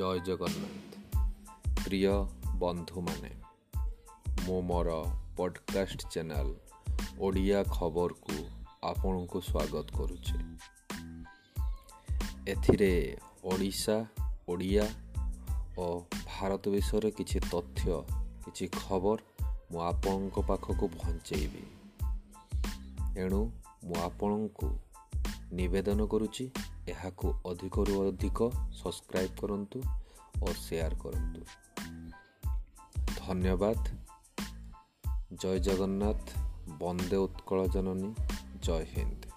জয় জগন্নাথ প্ৰিয় বন্ধু মানে মু মোৰ পডকাস্ট চ্যানেল ওড়িয়া খবৰ কু আপনাৰ স্বাগত কৰুছে এথিৰে ওড়িশা ওড়িয়া ও ভাৰত বিষয়ে কিছু তথ্য কিছু খবৰ মু আপনক পাখক পঞ্চাইবি এণু মু আপনাৰ নিবেদন কৰুছি ଏହାକୁ ଅଧିକରୁ ଅଧିକ ସବସ୍କ୍ରାଇବ୍ କରନ୍ତୁ ଓ ସେୟାର କରନ୍ତୁ ଧନ୍ୟବାଦ ଜୟ ଜଗନ୍ନାଥ ବନ୍ଦେ ଉତ୍କଳ ଜନନୀ ଜୟ ହିନ୍ଦ